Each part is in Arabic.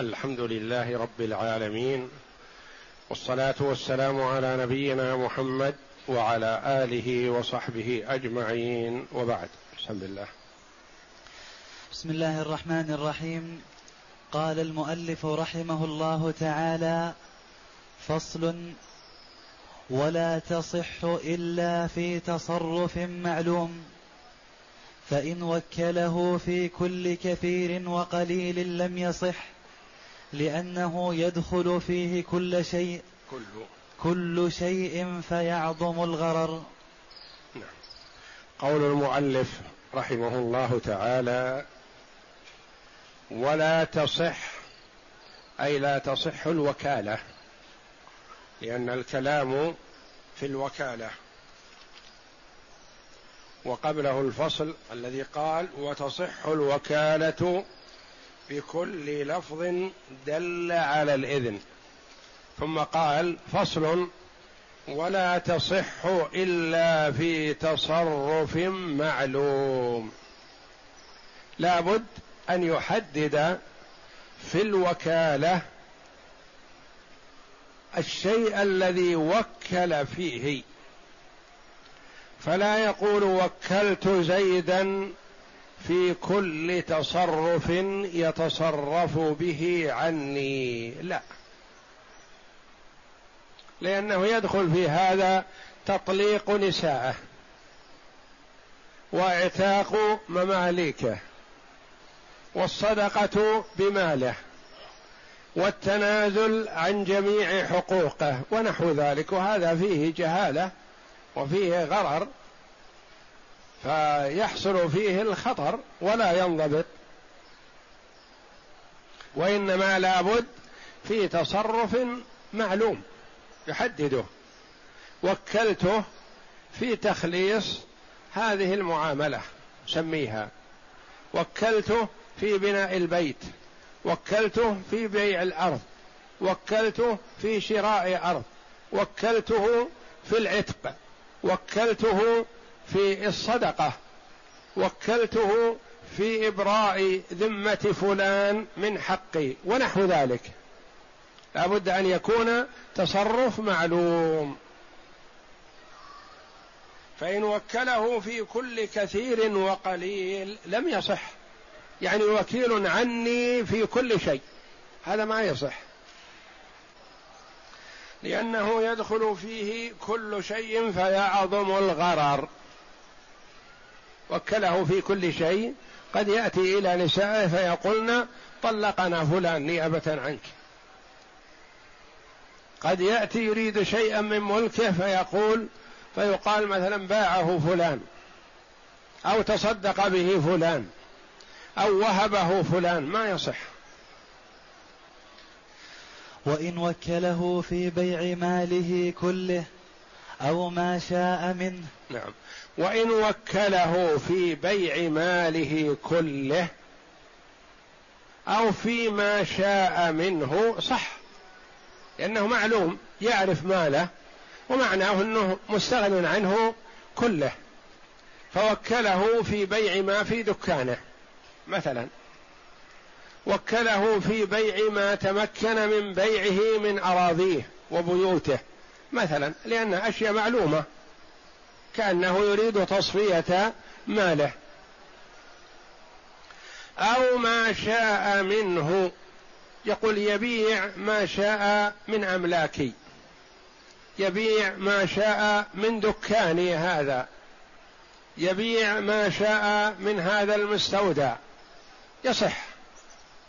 الحمد لله رب العالمين والصلاة والسلام على نبينا محمد وعلى آله وصحبه أجمعين وبعد. بسم الله. بسم الله الرحمن الرحيم. قال المؤلف رحمه الله تعالى فصل ولا تصح إلا في تصرف معلوم فإن وكله في كل كثير وقليل لم يصح. لأنه يدخل فيه كل شيء كل كل شيء فيعظم الغرر. نعم. قول المؤلف رحمه الله تعالى ولا تصح أي لا تصح الوكالة لأن الكلام في الوكالة. وقبله الفصل الذي قال وتصح الوكالة بكل لفظ دل على الإذن. ثم قال فصل ولا تصح إلا في تصرف معلوم. لابد أن يحدد في الوكالة الشيء الذي وكل فيه. فلا يقول وكلت زيدا في كل تصرف يتصرف به عني. لا. لأنه يدخل في هذا تطليق نساءه وإعتاق مماليكه والصدقة بماله والتنازل عن جميع حقوقه ونحو ذلك. وهذا فيه جهالة وفيه غرر فيحصل فيه الخطر ولا ينضبط. وإنما لابد في تصرف معلوم يحدده. وكلته في تخليص هذه المعاملة سميها وكلته في بناء البيت. وكلته في بيع الأرض. وكلته في شراء أرض. وكلته في العتق. وكلته في الصدقة وكلته في إبراء ذمة فلان من حقي ونحو ذلك. لابد أن يكون تصرف معلوم. فإن وكله في كل كثير وقليل لم يصح. يعني وكيل عني في كل شيء هذا ما يصح. لأنه يدخل فيه كل شيء فيعظم الغرر. وكله في كل شيء قد يأتي إلى نسائه فيقولن طلقنا فلان نيابة عنك. قد يأتي يريد شيئا من ملكه فيقول فيقال مثلا باعه فلان أو تصدق به فلان أو وهبه فلان ما يصح. وإن وكله في بيع ماله كله أو ما شاء منه. نعم. وإن وكله في بيع ماله كله أو فيما شاء منه صح لأنه معلوم يعرف ماله ومعناه أنه مستغن عنه كله. فوكله في بيع ما في دكانه مثلا. وكله في بيع ما تمكن من بيعه من أراضيه وبيوته مثلا لأن أشياء معلومة. كأنه يريد تصفية ماله. أو ما شاء منه. يقول يبيع ما شاء من أملاكي. يبيع ما شاء من دكاني هذا. يبيع ما شاء من هذا المستودع. يصح.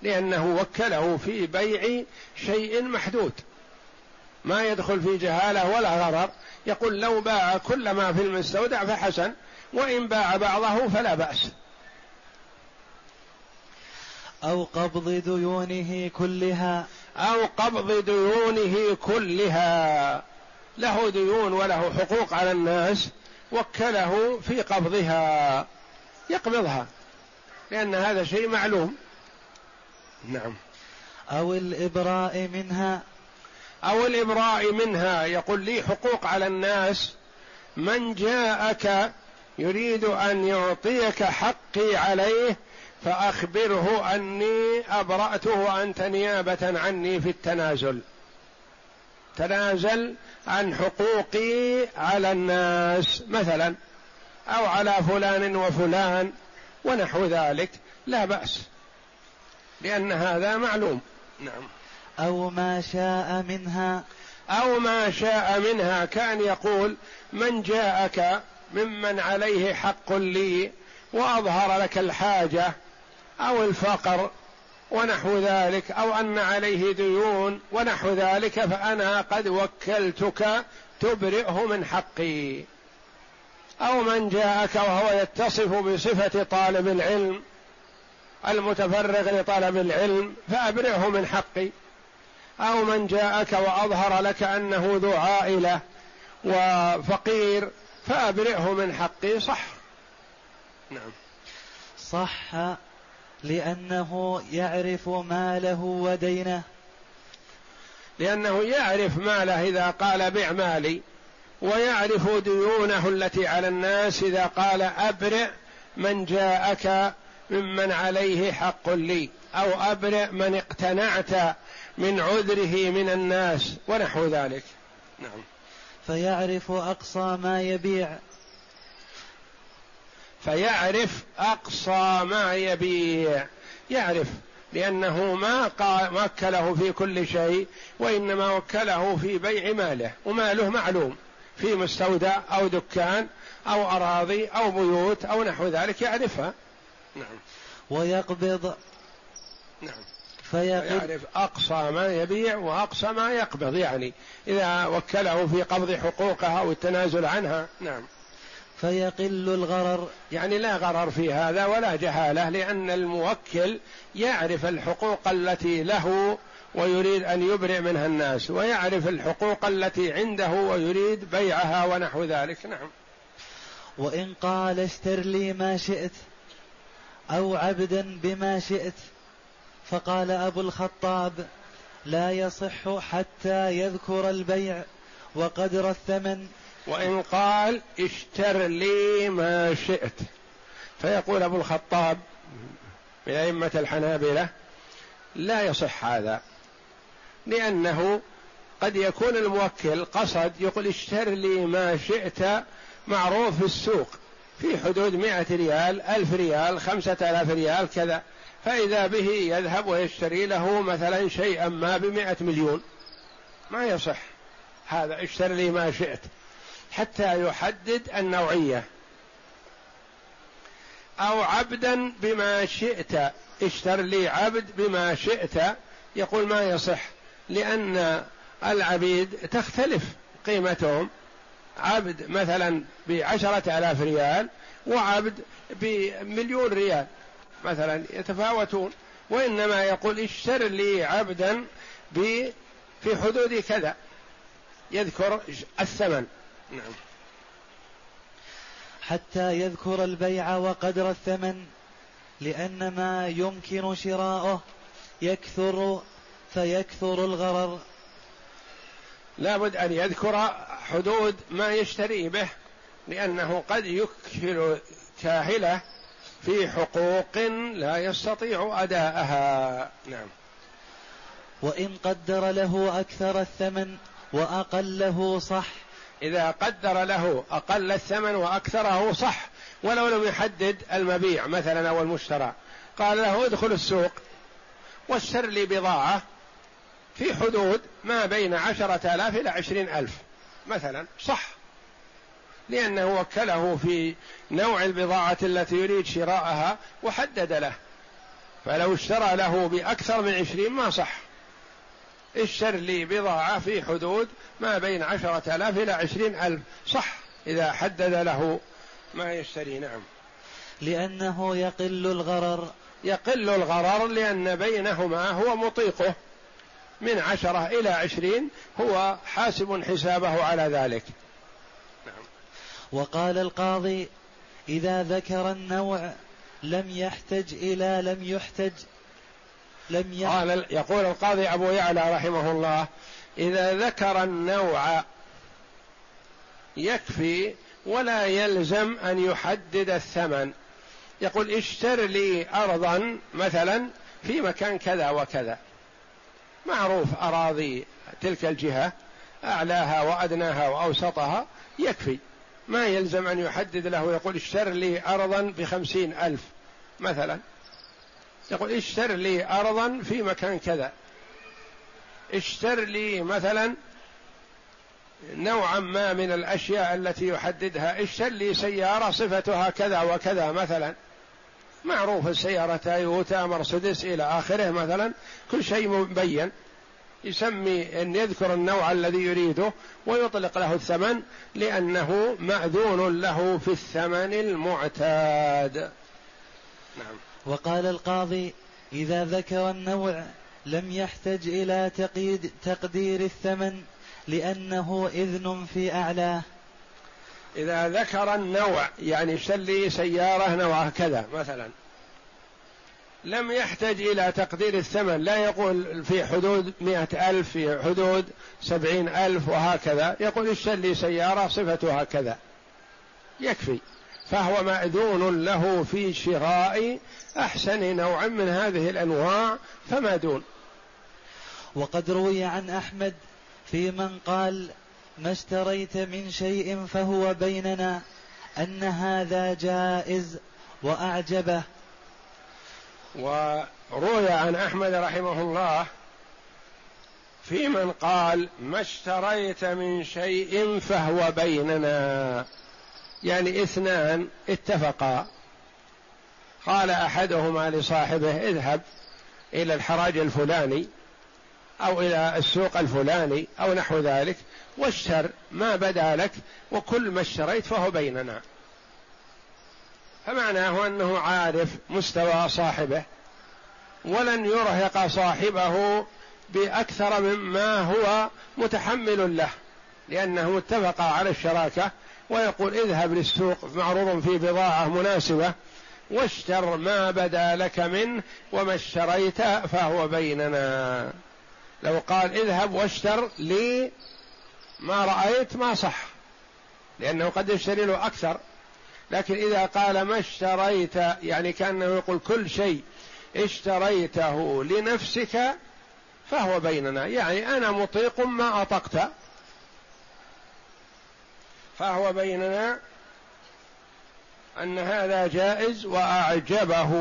لأنه وكله في بيع شيء محدود. ما يدخل في جهالة ولا غرر. يقول لو باع كل ما في المستودع فحسن وإن باع بعضه فلا بأس. أو قبض ديونه كلها. أو قبض ديونه كلها. له ديون وله حقوق على الناس وكله في قبضها. يقبضها لأن هذا شيء معلوم. نعم. أو الإبراء منها. أو الإبراء منها. يقول لي حقوق على الناس. من جاءك يريد أن يعطيك حقي عليه فأخبره أني أبرأته وأنت نيابة عني في التنازل. تنازل عن حقوقي على الناس مثلا أو على فلان وفلان ونحو ذلك. لا بأس لأن هذا معلوم. نعم. أو ما شاء منها. أو ما شاء منها. كأن يقول من جاءك ممن عليه حق لي وأظهر لك الحاجة أو الفقر ونحو ذلك أو أن عليه ديون ونحو ذلك فأنا قد وكلتك تبرئه من حقي. أو من جاءك وهو يتصف بصفة طالب العلم المتفرغ لطلب العلم فأبرئه من حقي. أو من جاءك وأظهر لك أنه ذو عائلة وفقير فأبرئه من حقي صح. نعم. صح لأنه يعرف ماله ودينه. لأنه يعرف ماله إذا قال بع مالي ويعرف ديونه التي على الناس إذا قال أبرئ من جاءك ممن عليه حق لي أو أبرئ من اقتنعت من عذره من الناس ونحو ذلك. نعم. فيعرف أقصى ما يبيع. فيعرف أقصى ما يبيع. يعرف لأنه ما وكله في كل شيء وإنما وكله في بيع ماله وماله معلوم. في مستودع أو دكان أو أراضي أو بيوت أو نحو ذلك يعرفها. نعم. ويقبض. نعم. فيعرف أقصى ما يبيع وأقصى ما يقبض يعني إذا وكله في قبض حقوقها أو التنازل عنها. نعم. فيقل الغرر. يعني لا غرر في هذا ولا جهالة لأن الموكل يعرف الحقوق التي له ويريد أن يبرئ منها الناس ويعرف الحقوق التي عنده ويريد بيعها ونحو ذلك. نعم. وإن قال اشتر لي ما شئت. أو عبدا بما شئت. فقال أبو الخطاب لا يصح حتى يذكر البيع وقدر الثمن. وإن قال اشتر لي ما شئت. فيقول أبو الخطاب من أئمة الحنابلة لا يصح هذا لأنه قد يكون الموكل قصد يقول اشتر لي ما شئت معروف في السوق. في حدود مئة ريال ألف ريال خمسة آلاف ريال كذا. فإذا به يذهب ويشتري له مثلا شيئا ما بمئة مليون. ما يصح. هذا اشتر لي ما شئت. حتى يحدد النوعية. أو عبدا بما شئت. اشتر لي عبد بما شئت. يقول ما يصح. لأن العبيد تختلف قيمتهم. عبد مثلا بعشرة آلاف ريال وعبد بمليون ريال مثلا يتفاوتون وإنما يقول اشتر لي عبدا في حدود كذا. يذكر الثمن. نعم. حتى يذكر البيع وقدر الثمن لأن ما يمكن شراؤه يكثر فيكثر الغرر. لابد أن يذكر حدود ما يشتري به لأنه قد يكثر كاهلة في حقوق لا يستطيع أداءها. نعم. وإن قدر له أكثر الثمن وأقله صح. إذا قدر له أقل الثمن وأكثره صح ولو لم يحدد المبيع مثلا أو المشترى. قال له ادخل السوق واشتر لي بضاعة في حدود ما بين عشرة آلاف إلى عشرين ألف مثلا صح. لأنه وكله في نوع البضاعة التي يريد شراءها وحدد له. فلو اشترى له بأكثر من عشرين ما صح. اشتر لي بضاعة في حدود ما بين عشرة آلاف إلى عشرين ألف. صح إذا حدد له ما يشتري نعم. لأنه يقل الغرر. يقل الغرر لأن بينهما هو مطيقه. من عشرة إلى عشرين هو حاسب حسابه على ذلك. نعم. وقال القاضي إذا ذكر النوع لم يحتج إلى لم يحتج لم يحتج. قال يقول القاضي أبو يعلى رحمه الله إذا ذكر النوع يكفي ولا يلزم أن يحدد الثمن. يقول اشتر لي أرضا مثلا في مكان كذا وكذا. معروف أراضي تلك الجهة أعلاها وأدناها وأوسطها يكفي. ما يلزم أن يحدد له يقول اشتر لي أرضا بخمسين ألف مثلا. يقول اشتر لي أرضا في مكان كذا. اشتر لي مثلا نوعا ما من الأشياء التي يحددها. اشتر لي سيارة صفتها كذا وكذا مثلا. معروف السيارة تويوتا مرسيدس إلى آخره مثلا. كل شيء مبين. يسمي أن يذكر النوع الذي يريده ويطلق له الثمن لأنه مأذون له في الثمن المعتاد. نعم. وقال القاضي إذا ذكر النوع لم يحتج إلى تقييد تقدير الثمن لأنه إذن في أعلاه إذا ذكر النوع يعني شلي سيارة نوعها كذا مثلا. لم يحتج إلى تقدير الثمن لا يقول في حدود مئة ألف في حدود سبعين ألف وهكذا. يقول اشتري سيارة صفتها كذا. يكفي. فهو مأذون له في شراء أحسن نوع من هذه الأنواع فما دون. وقد روي عن أحمد في من قال ما اشتريت من شيء فهو بيننا أن هذا جائز وأعجبه. وروي عن أحمد رحمه الله في من قال ما اشتريت من شيء فهو بيننا. يعني اثنان اتفقا. قال أحدهما لصاحبه اذهب إلى الحراج الفلاني. أو إلى السوق الفلاني أو نحو ذلك واشتر ما بدا لك وكل ما اشتريت فهو بيننا. فمعناه أنه عارف مستوى صاحبه ولن يرهق صاحبه بأكثر مما هو متحمل له لأنه اتفق على الشراكة ويقول اذهب للسوق معروض في بضاعة مناسبة واشتر ما بدا لك منه وما اشتريت فهو بيننا. لو قال اذهب واشتر لي ما رأيت ما صح لأنه قد يشتري له أكثر. لكن إذا قال ما اشتريت يعني كأنه يقول كل شيء اشتريته لنفسك فهو بيننا. يعني أنا مطيق ما أطقت فهو بيننا أن هذا جائز وأعجبه.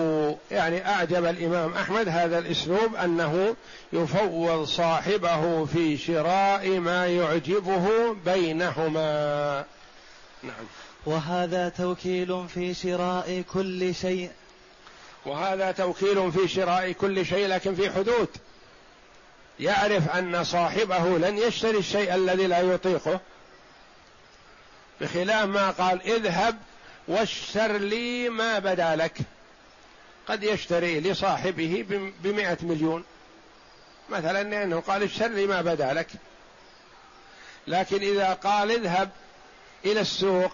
يعني أعجب الإمام أحمد هذا الأسلوب أنه يفوض صاحبه في شراء ما يعجبه بينهما. نعم. وهذا توكيل في شراء كل شيء. وهذا توكيل في شراء كل شيء لكن في حدود. يعرف أن صاحبه لن يشتري الشيء الذي لا يطيقه. بخلاف ما قال اذهب واشتر لي ما بدا لك. قد يشتري لصاحبه بمئة مليون. مثلا لأنه قال اشتر لي ما بدا لك. لكن إذا قال اذهب إلى السوق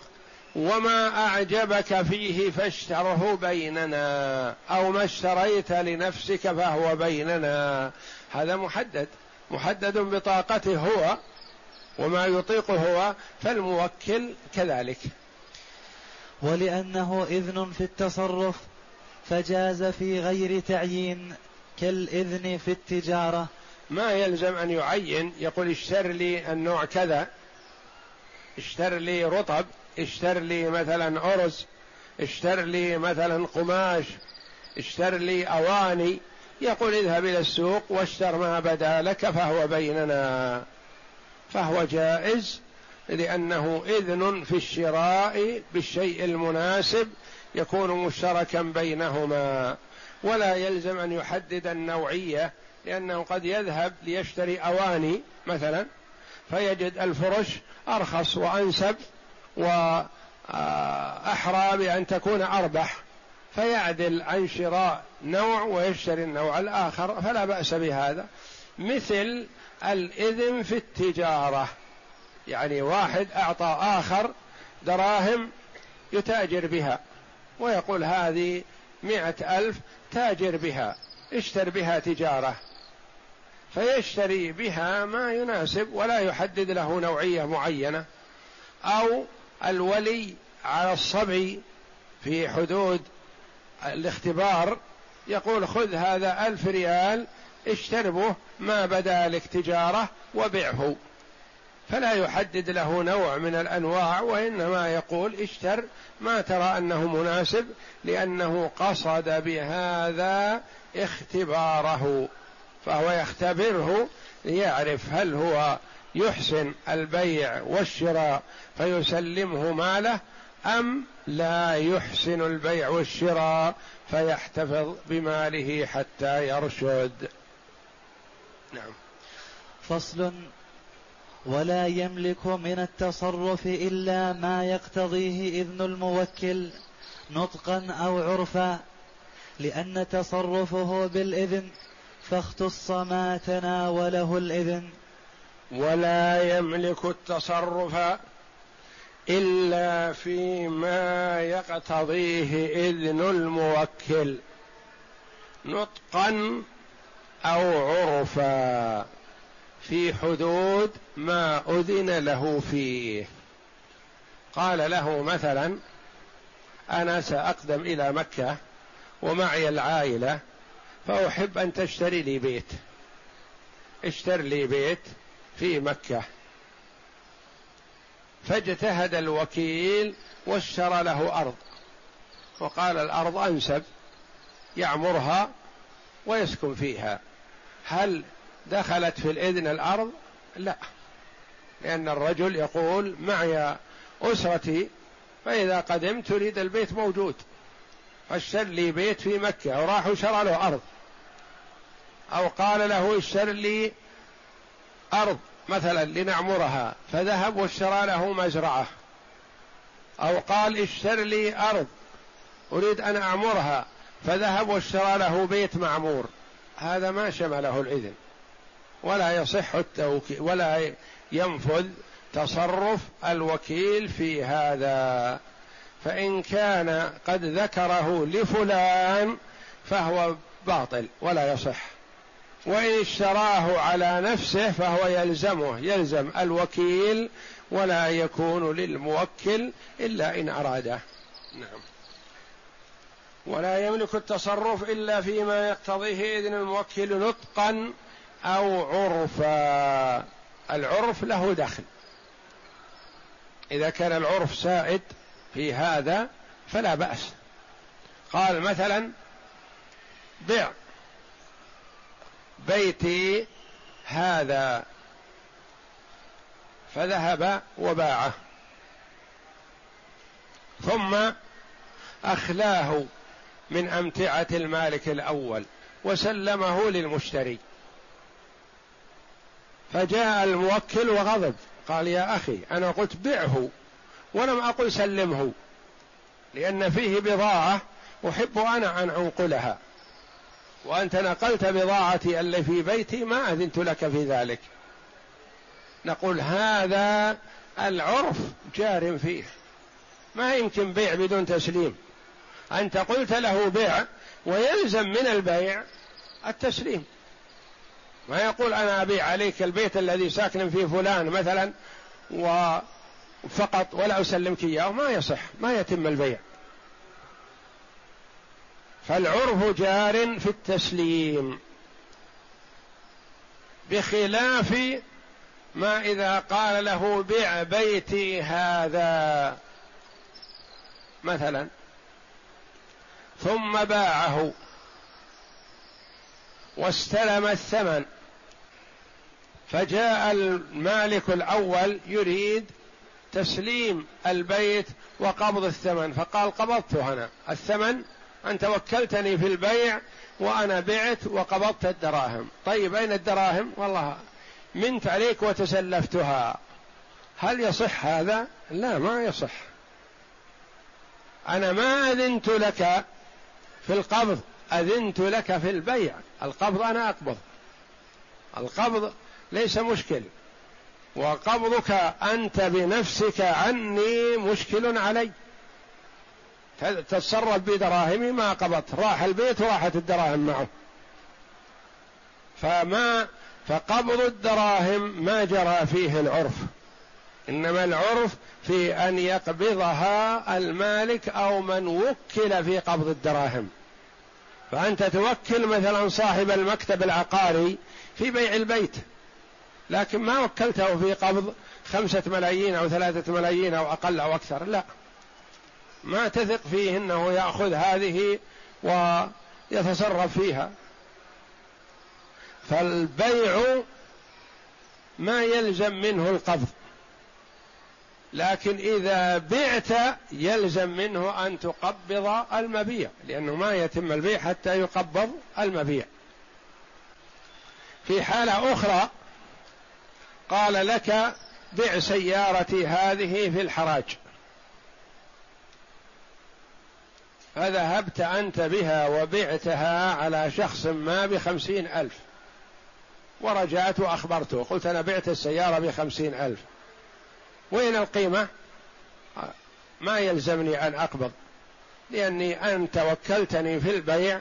وما أعجبك فيه فاشتره بيننا أو ما اشتريت لنفسك فهو بيننا. هذا محدد. محدد بطاقته هو وما يطيق هو فالموكل كذلك. ولأنه إذن في التصرف فجاز في غير تعيين كالإذن في التجارة. ما يلزم أن يعين؟ يقول اشتر لي النوع كذا اشتر لي رطب اشتر لي مثلا أرز اشتر لي مثلا قماش اشتر لي أواني. يقول اذهب إلى السوق واشتر ما بدا لك فهو بيننا فهو جائز. لأنه إذن في الشراء بالشيء المناسب يكون مشتركا بينهما. ولا يلزم أن يحدد النوعية لأنه قد يذهب ليشتري أواني مثلا فيجد الفرش أرخص وأنسب وأحرى بأن تكون أربح. فيعدل عن شراء نوع ويشتري النوع الآخر فلا بأس بهذا. مثل الإذن في التجارة. يعني واحد أعطى آخر دراهم يتاجر بها ويقول هذه مئة ألف تاجر بها اشتر بها تجارة. فيشتري بها ما يناسب ولا يحدد له نوعية معينة أو الولي على الصبي في حدود الاختبار يقول خذ هذا ألف ريال اشتربه ما بدا لك تجارة وبعه. فلا يحدد له نوع من الأنواع وإنما يقول اشتر ما ترى أنه مناسب لأنه قصد بهذا اختباره فهو يختبره ليعرف هل هو يحسن البيع والشراء فيسلمه ماله أم لا يحسن البيع والشراء فيحتفظ بماله حتى يرشد. نعم. فصل ولا يملك من التصرف إلا ما يقتضيه إذن الموكل نطقا أو عرفا. لأن تصرفه بالإذن فاختص ما تناوله الإذن. ولا يملك التصرف إلا فيما يقتضيه إذن الموكل نطقا أو عرفا. في حدود ما أذن له فيه. قال له مثلا أنا سأقدم إلى مكة ومعي العائلة فأحب أن تشتري لي بيت. اشتر لي بيت في مكة. فاجتهد الوكيل واشترى له أرض. وقال الأرض أنسب يعمرها ويسكن فيها. هل دخلت في الإذن الأرض؟ لا. لأن الرجل يقول معي أسرتي فإذا قدمت تريد البيت موجود. فاشتر لي بيت في مكة. وراح وشرى له أرض. أو قال له اشتر لي أرض مثلا لنعمرها. فذهب واشترى له مزرعة. أو قال اشتر لي أرض. أريد أن أعمرها. فذهب واشترى له بيت معمور. هذا ما شمله الإذن. ولا يصح التوكيل ولا ينفذ تصرف الوكيل في هذا. فإن كان قد ذكره لفلان فهو باطل ولا يصح. وإن اشتراه على نفسه فهو يلزمه يلزم الوكيل ولا يكون للموكل إلا إن أراده. نعم. ولا يملك التصرف إلا فيما يقتضيه إذن الموكل نطقا أو عرفا. العرف له دخل. إذا كان العرف سائد في هذا فلا بأس. قال مثلا بع بيتي هذا. فذهب وباعه. ثم أخلاه من أمتعة المالك الأول وسلمه للمشتري. فجاء الموكل وغضب. قال يا أخي أنا قلت بعه ولم أقل سلمه لأن فيه بضاعة أحب أنا أن أنقلها. وأنت نقلت بضاعتي اللي في بيتي ما أذنت لك في ذلك. نقول هذا العرف جار فيه. ما يمكن بيع بدون تسليم. أنت قلت له بيع ويلزم من البيع التسليم. ما يقول أنا أبيع عليك البيت الذي ساكن فيه فلان مثلا وفقط ولا أسلمك إياه ما يصح ما يتم البيع. فالعرف جار في التسليم. بخلاف ما إذا قال له بع بيتي هذا. مثلا ثم باعه واستلم الثمن. فجاء المالك الأول يريد تسليم البيت وقبض الثمن فقال قبضته أنا. الثمن أنت وكلتني في البيع وأنا بعت وقبضت الدراهم. طيب أين الدراهم؟ والله منت عليك وتسلفتها. هل يصح هذا؟ لا ما يصح. أنا ما أذنت لك في القبض أذنت لك في البيع. القبض أنا أقبض. القبض ليس مشكل. وقبضك أنت بنفسك عني مشكل علي. تتصرف بدراهمي ما قبضت. راح البيت وراحت الدراهم معه. فما فقبض الدراهم ما جرى فيه العرف. إنما العرف في أن يقبضها المالك أو من وكل في قبض الدراهم. فأنت توكل مثلا صاحب المكتب العقاري في بيع البيت. لكن ما وكلته في قبض خمسة ملايين أو ثلاثة ملايين أو أقل أو أكثر لا. ما تثق فيه أنه يأخذ هذه ويتصرف فيها. فالبيع ما يلزم منه القبض. لكن إذا بعت يلزم منه أن تقبض المبيع لأنه ما يتم البيع حتى يقبض المبيع. في حالة أخرى قال لك بع سيارتي هذه في الحراج. فذهبت أنت بها وبعتها على شخص ما بخمسين ألف. ورجعت وأخبرته. قلت أنا بعت السيارة بخمسين ألف. وين القيمة؟ ما يلزمني أن أقبض لأني أنت وكلتني في البيع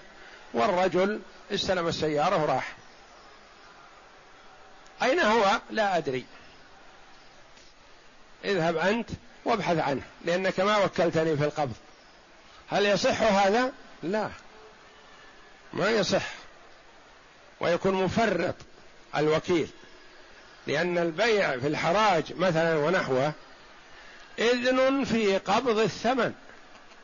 والرجل استلم السيارة وراح. أين هو؟ لا أدري. اذهب أنت وابحث عنه لأنك ما وكلتني في القبض. هل يصح هذا؟ لا. ما يصح. ويكون مفرط الوكيل لأن البيع في الحراج مثلا ونحوه إذن في قبض الثمن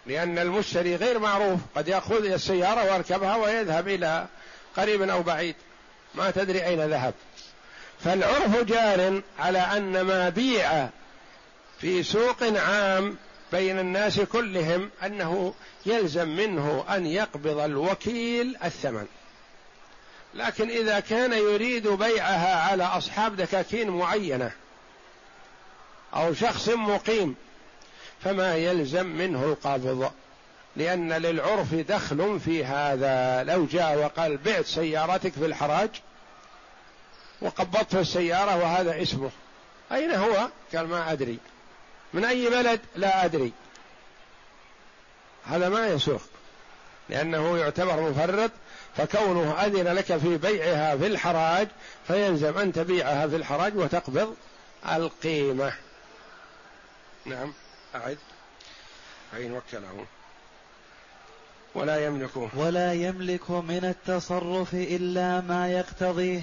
لأن المشتري غير معروف قد يأخذ السيارة ويركبها ويذهب إلى قريب أو بعيد. ما تدري أين ذهب. فالعرف جار على أن ما بيع في سوق عام بين الناس كلهم أنه يلزم منه أن يقبض الوكيل الثمن. لكن إذا كان يريد بيعها على أصحاب دكاكين معينة أو شخص مقيم فما يلزم منه القبض لأن للعرف دخل في هذا. لو جاء وقال بعت سيارتك في الحراج وقبضت السيارة وهذا اسمه. أين هو؟ قال ما أدري. من أي بلد؟ لا أدري. هذا ما يسوق. لأنه يعتبر مفرط فكونه أذن لك في بيعها في الحراج فيلزم أن تبيعها في الحراج وتقبض القيمة. نعم أعد. فإن وكله؟ ولا يملك ولا يملك من التصرف إلا ما يقتضيه.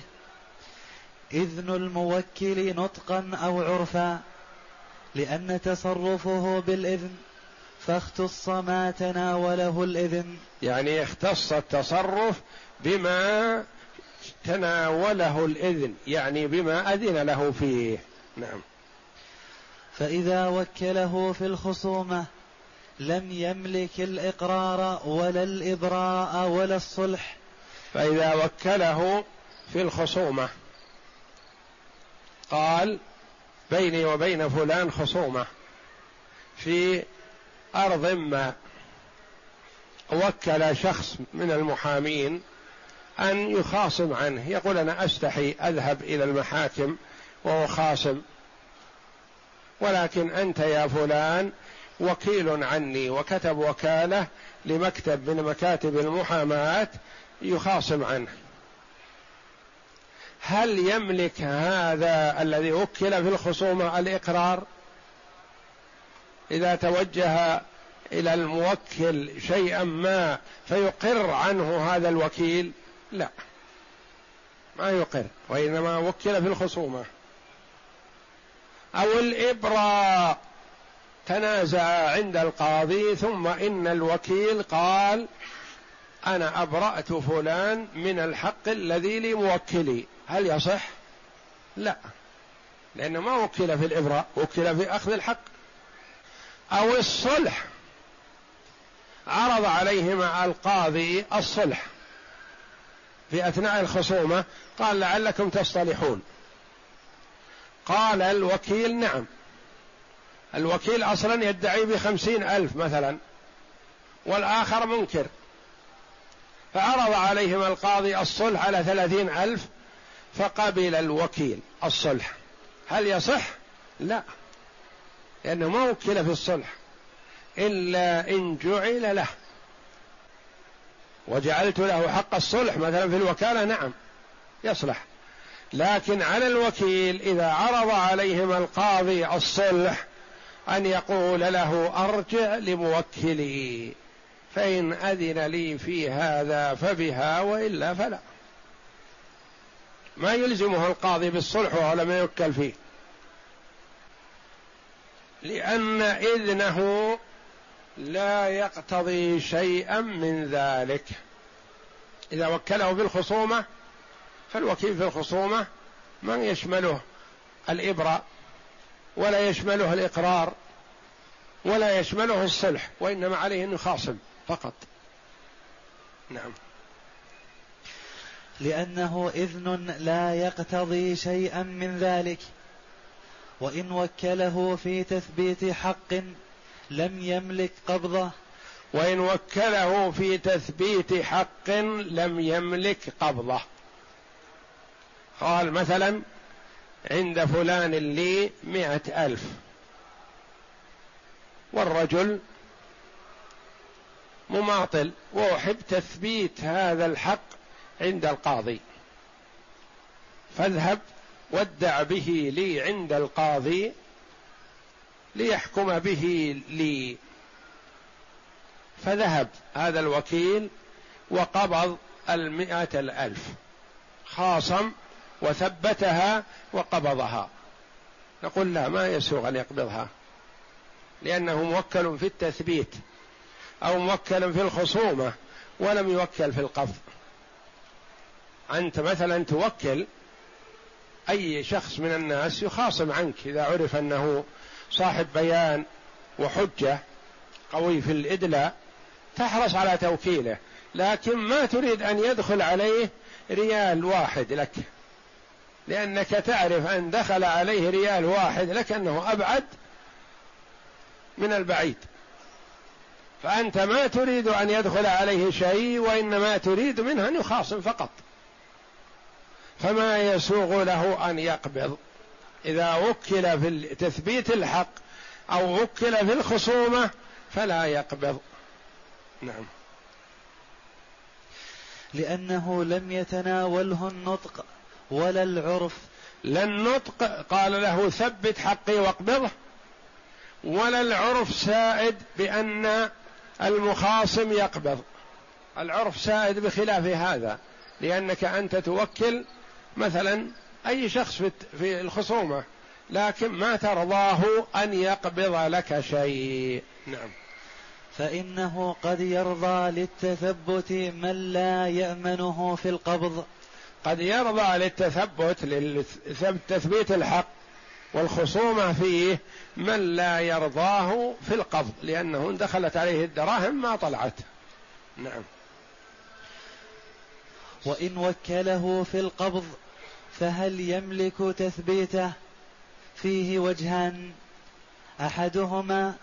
إذن الموكل نطقا أو عرفا لأن تصرفه بالإذن فاختص ما تناوله الإذن. يعني اختص التصرف بما تناوله الإذن يعني بما أذن له فيه. نعم. فإذا وكله في الخصومة لم يملك الإقرار ولا الإبراء ولا الصلح. فإذا وكله في الخصومة. قال بيني وبين فلان خصومة في أرض ما وكل شخص من المحامين أن يخاصم عنه. يقول أنا أستحي أذهب إلى المحاكم وأخاصم ولكن أنت يا فلان وكيل عني وكتب وكالة لمكتب من مكاتب المحاماة يخاصم عنه. هل يملك هذا الذي وكل في الخصومة الإقرار؟ إذا توجه إلى الموكل شيئا ما فيقر عنه هذا الوكيل؟ لا. ما يقر وإنما وكل في الخصومة. أو الابراء تنازع عند القاضي ثم إن الوكيل قال أنا أبرأت فلان من الحق الذي لموكلي. هل يصح؟ لا. لأنه ما وكل في الإبراء وكل في أخذ الحق. أو الصلح. عرض عليهما القاضي الصلح. في أثناء الخصومة قال لعلكم تصطلحون. قال الوكيل نعم. الوكيل أصلا يدعي بخمسين ألف مثلا. والآخر منكر. فعرض عليهما القاضي الصلح على ثلاثين ألف فقبل الوكيل الصلح. هل يصح؟ لا. لأنه ما وكل في الصلح. إلا إن جعل له. وجعلت له حق الصلح مثلا في الوكالة نعم يصلح. لكن على الوكيل إذا عرض عليهم القاضي الصلح أن يقول له أرجع لموكلي فإن أذن لي في هذا فبها وإلا فلا. ما يلزمه القاضي بالصلح وهو لم يوكل فيه. لأن إذنه لا يقتضي شيئا من ذلك. إذا وكله بالخصومة فالوكيل في الخصومة ما يشمله الإبرة ولا يشمله الإقرار ولا يشمله الصلح وإنما عليه أن يخاصم فقط. نعم. لأنه إذن لا يقتضي شيئا من ذلك. وإن وكله في تثبيت حق لم يملك قبضه. وإن وكله في تثبيت حق لم يملك قبضه. قال مثلا عند فلان لي مئة ألف. والرجل مماطل. وأحب تثبيت هذا الحق عند القاضي. فاذهب وادع به لي عند القاضي ليحكم به لي. فذهب هذا الوكيل وقبض المئة الألف خاصم وثبتها وقبضها. نقول لا ما يسوغ أن يقبضها لأنه موكل في التثبيت أو موكل في الخصومة ولم يوكل في القبض. أنت مثلا توكل أي شخص من الناس يخاصم عنك إذا عرف أنه صاحب بيان وحجة قوي في الإدلاء تحرص على توكيله. لكن ما تريد أن يدخل عليه ريال واحد لك. لأنك تعرف أن دخل عليه ريال واحد لكنه أبعد من البعيد. فأنت ما تريد أن يدخل عليه شيء وإنما تريد منه أن يخاصم فقط. فما يسوغ له أن يقبض. إذا وكل في تثبيت الحق أو وكل في الخصومة فلا يقبض. نعم. لأنه لم يتناوله النطق ولا العرف. لا النطق قال له ثبت حقي واقبضه. ولا العرف سائد بأن المخاصم يقبض. العرف سائد بخلاف هذا لأنك أنت توكل مثلا أي شخص في الخصومة لكن ما ترضاه أن يقبض لك شيء. نعم. فإنه قد يرضى للتثبت من لا يأمنه في القبض. قد يرضى للتثبت لتثبيت الحق والخصومة فيه من لا يرضاه في القبض لأنه دخلت عليه الدراهم ما طلعت. نعم. وإن وكله في القبض فهل يملك تثبيته فيه وجهان؟ أحدهما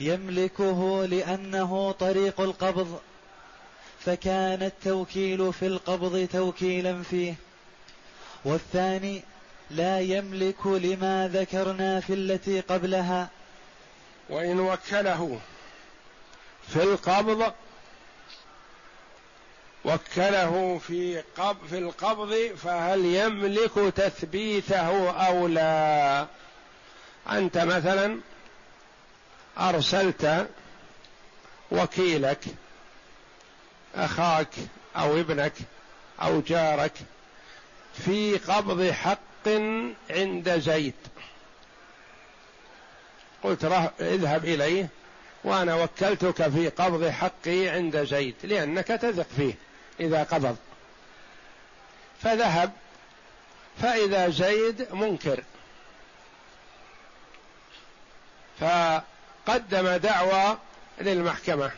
يملكه لأنه طريق القبض فكان التوكيل في القبض توكيلا فيه. والثاني لا يملك لما ذكرنا في التي قبلها. وإن وكله في القبض وكله في في القبض فهل يملك تثبيته أو لا؟ أنت مثلا أرسلت وكيلك أخاك أو ابنك أو جارك في قبض حق عند زيد. قلت اذهب إليه وأنا وكلتك في قبض حقي عند زيد لأنك تثق فيه. إذا قبض. فذهب فإذا زيد منكر. فقدم دعوى للمحكمة.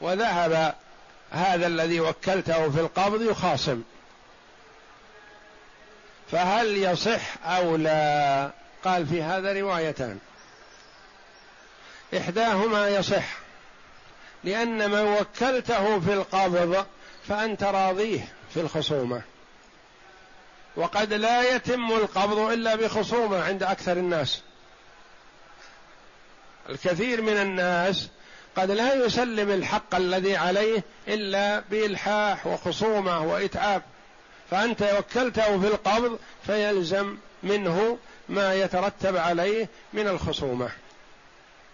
وذهب هذا الذي وكلته في القبض يخاصم. فهل يصح أو لا؟ قال في هذا روايتان. إحداهما يصح. لأن من وكلته في القبض فأنت راضيه في الخصومة. وقد لا يتم القبض إلا بخصومة عند أكثر الناس. الكثير من الناس قد لا يسلم الحق الذي عليه إلا بإلحاح وخصومة وإتعاب. فأنت وكلته في القبض فيلزم منه ما يترتب عليه من الخصومة.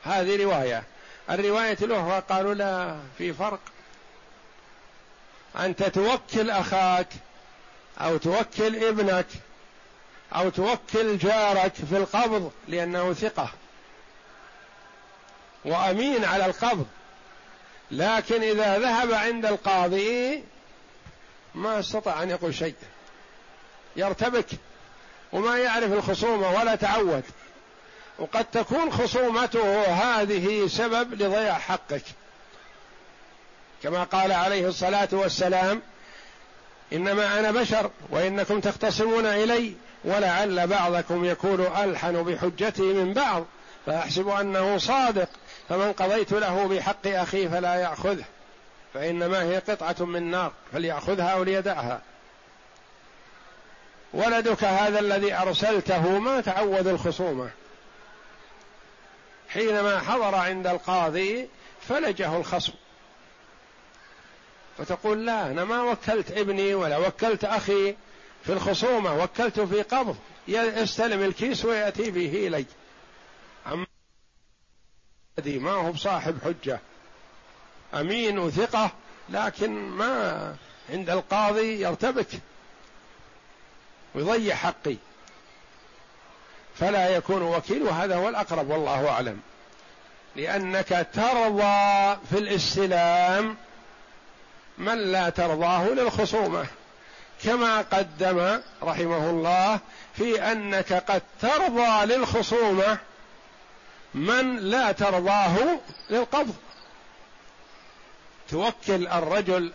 هذه رواية. الرواية الأخرى قالوا لا في فرق. أنت توكل أخاك أو توكل ابنك أو توكل جارك في القبض لأنه ثقة. وأمين على القبض. لكن إذا ذهب عند القاضي ما استطاع أن يقول شيء. يرتبك. وما يعرف الخصومة ولا تعود. وقد تكون خصومته هذه سبب لضياع حقك. كما قال عليه الصلاة والسلام إنما أنا بشر وإنكم تختصمون إلي ولعل بعضكم يكون ألحن بحجته من بعض فأحسب أنه صادق فمن قضيت له بحق أخيه فلا يأخذه فإنما هي قطعة من نار فليأخذها أو ليدعها. ولدك هذا الذي أرسلته ما تعود الخصومة؟ حينما حضر عند القاضي فلجه الخصم. فتقول لا أنا ما وكلت ابني ولا وكلت أخي في الخصومة وكلته في قبض يستلم الكيس ويأتي به إلي. أما ما هو بصاحب حجة أمين وثقة لكن ما عند القاضي يرتبك ويضيع حقي. فلا يكون وكيل وهذا هو الأقرب والله أعلم. لأنك ترضى في الاستلام من لا ترضاه للخصومة. كما قدم رحمه الله في أنك قد ترضى للخصومة من لا ترضاه للقبض. توكل الرجل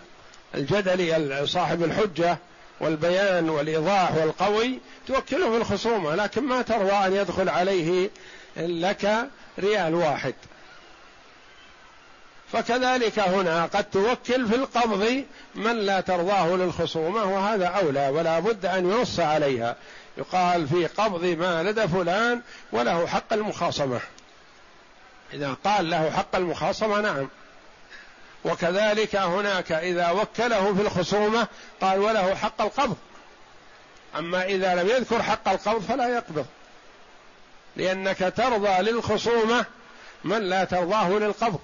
الجدلي صاحب الحجة والبيان والإيضاح والقوي توكله في الخصومة لكن ما ترضى أن يدخل عليه لك ريال واحد. فكذلك هنا قد توكل في القبض من لا ترضاه للخصومة وهذا أولى ولا بد أن ينص عليها. يقال في قبض ما لدى فلان وله حق المخاصمة. إذا قال له حق المخاصمة نعم. وكذلك هناك إذا وكله في الخصومة قال وله حق القبض. أما إذا لم يذكر حق القبض فلا يقبض. لأنك ترضى للخصومة من لا ترضاه للقبض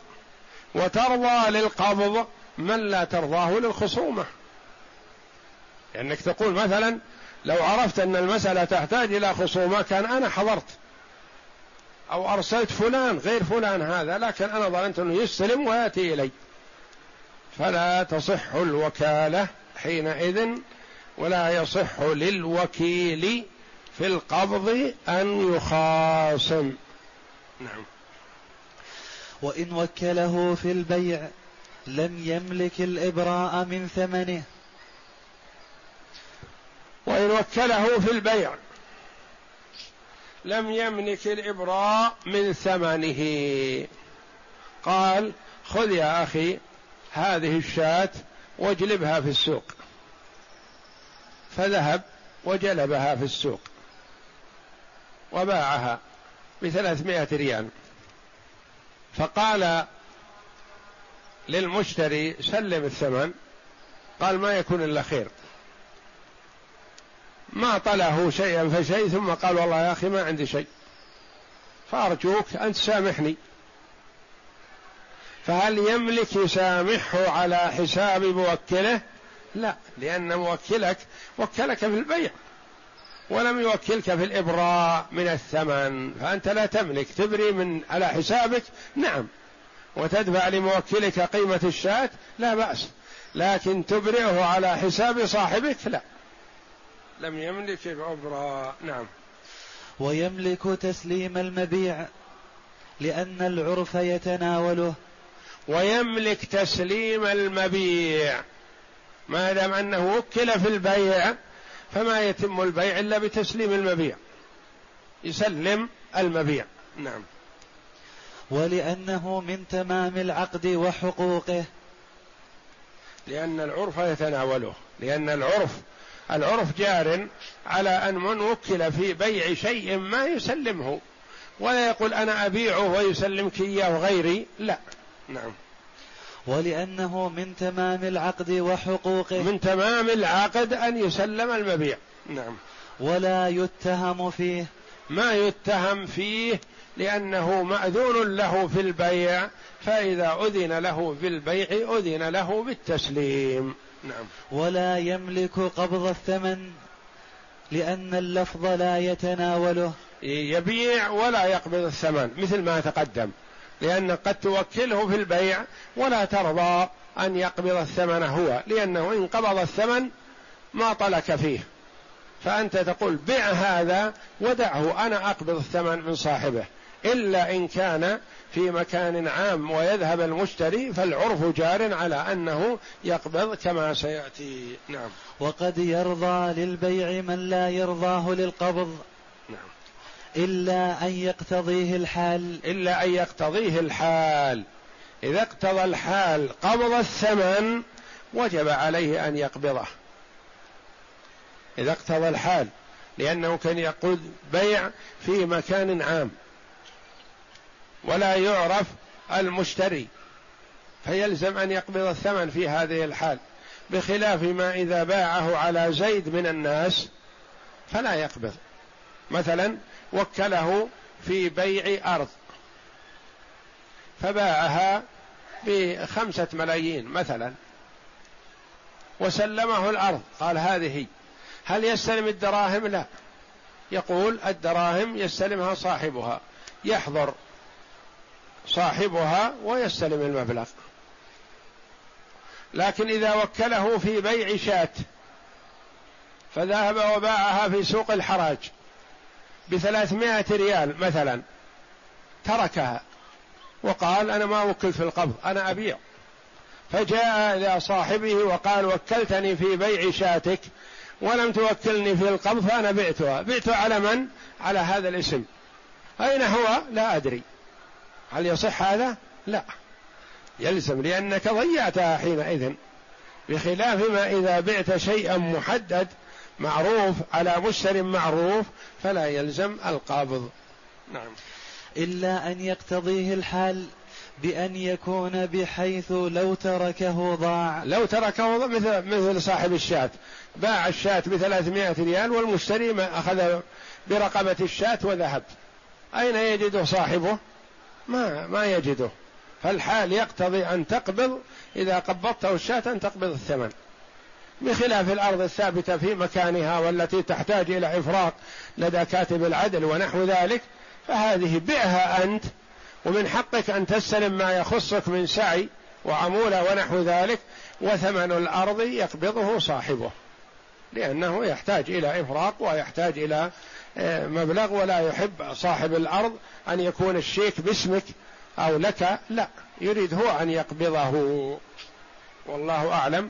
وترضى للقبض من لا ترضاه للخصومة. لأنك تقول مثلا لو عرفت أن المسألة تحتاج إلى خصومة كان أنا حضرت أو أرسلت فلان غير فلان هذا لكن أنا ظننت أنه يستلم ويأتي إلي. فلا تصح الوكالة حينئذ ولا يصح للوكيل في القبض أن يخاصم. نعم. وإن وكله في البيع لم يملك الإبراء من ثمنه. وإن وكله في البيع لم يملك الإبراء من ثمنه. قال خذ يا أخي هذه الشاة واجلبها في السوق. فذهب وجلبها في السوق. وباعها بثلاثمائة ريال. فقال للمشتري سلم الثمن. قال ما يكون إلا خير. ما طله شيئا فشيء ثم قال والله يا أخي ما عندي شيء. فأرجوك أن تسامحني. فهل يملك يسامحه على حساب موكله؟ لا لأن موكلك وكلك في البيع ولم يوكلك في الإبراء من الثمن فأنت لا تملك تبري من على حسابك نعم. وتدفع لموكلك قيمة الشاة؟ لا بأس. لكن تبرئه على حساب صاحبك؟ لا. لم يملك الإبراء نعم. ويملك تسليم المبيع لأن العرف يتناوله. ويملك تسليم المبيع. ما دام أنه وكل في البيع فما يتم البيع إلا بتسليم المبيع. يسلم المبيع. نعم. ولأنه من تمام العقد وحقوقه. لأن العرف يتناوله. لأن العرف العرف جار على أن من وكل في بيع شيء ما يسلمه. ولا يقول أنا أبيعه ويسلمك إياه غيري لا. نعم. ولأنه من تمام العقد وحقوقه. من تمام العقد أن يسلم المبيع. نعم. ولا يتهم فيه. ما يتهم فيه لأنه مأذون له في البيع فإذا أذن له في البيع أذن له بالتسليم. نعم. ولا يملك قبض الثمن لأن اللفظ لا يتناوله. يبيع ولا يقبض الثمن مثل ما تقدم. لأن قد توكله في البيع ولا ترضى أن يقبض الثمن هو لأنه إن قبض الثمن ما طلك فيه. فأنت تقول بع هذا ودعه أنا أقبض الثمن من صاحبه إلا إن كان في مكان عام ويذهب المشتري فالعرف جار على أنه يقبض كما سيأتي. نعم. وقد يرضى للبيع من لا يرضاه للقبض. إلا أن يقتضيه الحال. إلا أن يقتضيه الحال. إذا اقتضى الحال قبض الثمن وجب عليه أن يقبضه. إذا اقتضى الحال لأنه كان يقول بيع في مكان عام. ولا يعرف المشتري. فيلزم أن يقبض الثمن في هذه الحال. بخلاف ما إذا باعه على زيد من الناس فلا يقبض. مثلا وكله في بيع أرض. فباعها بخمسة ملايين مثلا. وسلمه الأرض. قال هذه. هل يستلم الدراهم؟ لا. يقول الدراهم يستلمها صاحبها. يحضر صاحبها ويستلم المبلغ. لكن إذا وكله في بيع شاة فذهب وباعها في سوق الحراج. بثلاثمائة ريال مثلا تركها. وقال أنا ما وكلت في القبض أنا أبيع. فجاء إلى صاحبه وقال وكلتني في بيع شاتك ولم توكلني في القبض فأنا بعتها. بعتها على من؟ على هذا الاسم. أين هو؟ لا أدري. هل يصح هذا؟ لا. يلزم لأنك ضيعتها حينئذ. بخلاف ما إذا بعت شيئا محدد معروف على مشتر معروف فلا يلزم القابض نعم. إلا أن يقتضيه الحال بأن يكون بحيث لو تركه ضاع. لو تركه ضاع مثل مثل صاحب الشاة. باع الشاة بثلاثمائة ريال والمشتري ما أخذ برقبة الشاة وذهب. أين يجده صاحبه؟ ما ما يجده. فالحال يقتضي أن تقبض إذا قبضته الشاة أن تقبض الثمن. بخلاف الأرض الثابتة في مكانها والتي تحتاج إلى إفراط لدى كاتب العدل ونحو ذلك فهذه بعها أنت ومن حقك أن تستلم ما يخصك من سعي وعمولة ونحو ذلك وثمن الأرض يقبضه صاحبه لأنه يحتاج إلى إفراق ويحتاج إلى آه، مبلغ ولا يحب صاحب الأرض أن يكون الشيك باسمك أو لك لا يريد هو أن يقبضه. والله أعلم.